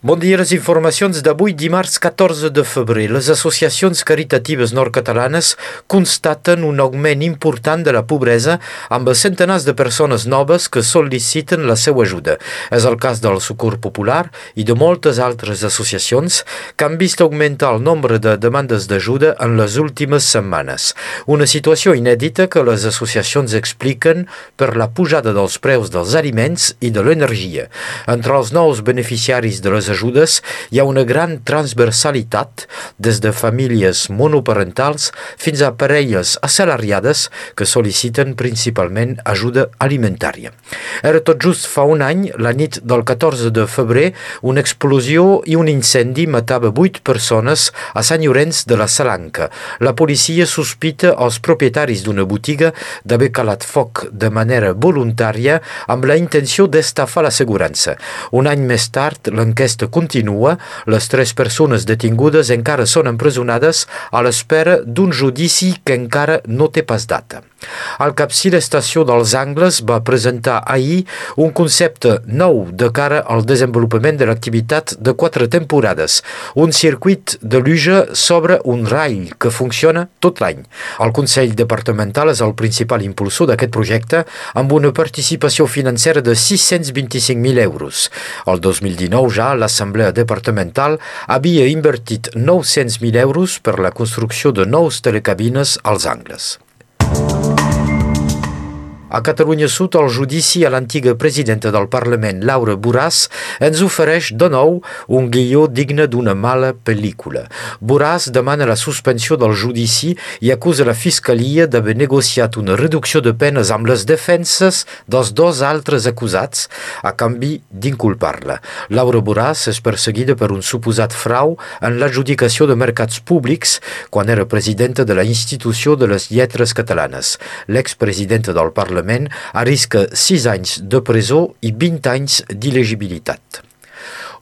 Bon dia, les informacions d'avui dimarts 14 de febrer. Les associacions caritatives nord-catalanes constaten un augment important de la pobresa amb centenars de persones noves que sol·liciten la seva ajuda. És el cas del Socor Popular i de moltes altres associacions que han vist augmentar el nombre de demandes d'ajuda en les últimes setmanes. Una situació inèdita que les associacions expliquen per la pujada dels preus dels aliments i de l'energia. Entre els nous beneficiaris de les ajudes hi ha una gran transversalitat des de famílies monoparentals fins a parelles assalariades que sol·liciten principalment ajuda alimentària. Era tot just fa un any, la nit del 14 de febrer, una explosió i un incendi matava vuit persones a Sant Llorenç de la Salanca. La policia sospita els propietaris d'una botiga d'haver calat foc de manera voluntària amb la intenció d'estafar l'assegurança. Un any més tard, l'enquesta l'enquesta continua. Les tres persones detingudes encara són empresonades a l'espera d'un judici que encara no té pas data. El capcí l'estació dels Angles va presentar ahir un concepte nou de cara al desenvolupament de l'activitat de quatre temporades, un circuit de luja sobre un rall que funciona tot l'any. El Consell Departamental és el principal impulsor d'aquest projecte amb una participació financera de 625.000 euros. El 2019 ja la l'Assemblea Departamental havia invertit 900.000 euros per la construcció de nous telecabines als angles. A Catalunya Sud, el judici a l'antiga presidenta del Parlament, Laura Borràs, ens ofereix de nou un guió digne d'una mala pel·lícula. Borràs demana la suspensió del judici i acusa la Fiscalia d'haver negociat una reducció de penes amb les defenses dels dos altres acusats a canvi d'inculpar-la. Laura Borràs és perseguida per un suposat frau en l'adjudicació de mercats públics quan era presidenta de la Institució de les Lletres Catalanes. L'expresidenta del Parlament Parlament arrisca 6 anys de presó i 20 anys d'il·legibilitat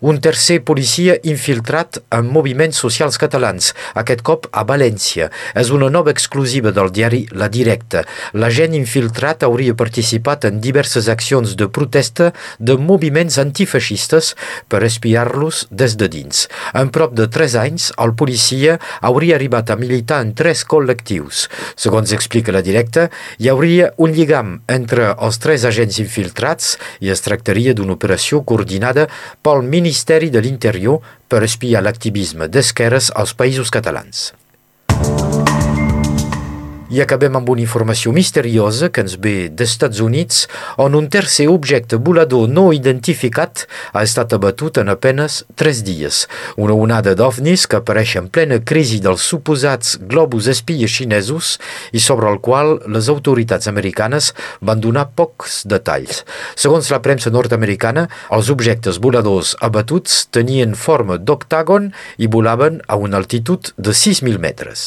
un tercer policia infiltrat en moviments socials catalans, aquest cop a València. És una nova exclusiva del diari La Directa. L'agent infiltrat hauria participat en diverses accions de protesta de moviments antifeixistes per espiar-los des de dins. En prop de 3 anys, el policia hauria arribat a militar en tres col·lectius. Segons explica La Directa, hi hauria un lligam entre els tres agents infiltrats i es tractaria d'una operació coordinada pel Ministeri Ministeri de l'Interior per espiar l'activisme d'esquerres als països catalans. I acabem amb una informació misteriosa que ens ve d'Estats Units, on un tercer objecte volador no identificat ha estat abatut en apenas tres dies. Una onada d'ovnis que apareix en plena crisi dels suposats globus espies xinesos i sobre el qual les autoritats americanes van donar pocs detalls. Segons la premsa nord-americana, els objectes voladors abatuts tenien forma d'octàgon i volaven a una altitud de 6.000 metres.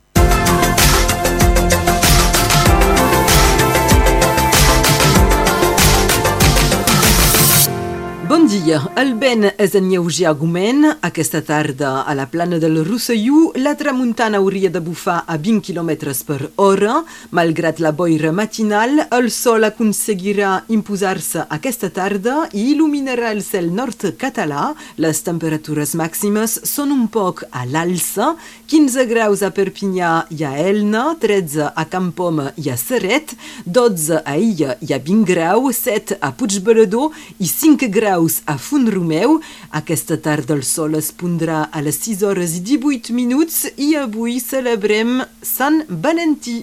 El vent és en lleuger augment. Aquesta tarda, a la plana del Rosselló, la tramuntana hauria de bufar a 20 km per hora. Malgrat la boira matinal, el sol aconseguirà imposar-se aquesta tarda i il·luminarà el cel nord català. Les temperatures màximes són un poc a l'alça. 15 graus a Perpinyà i a Elna, 13 a Campom i a Serret, 12 a Illa i a 20 graus, 7 a Puigberedor i 5 graus graus a Font-romeu. Aquesta tarda el sol es pondrà a les 6 hores i 18 minuts i avui celebrem Sant Valentí.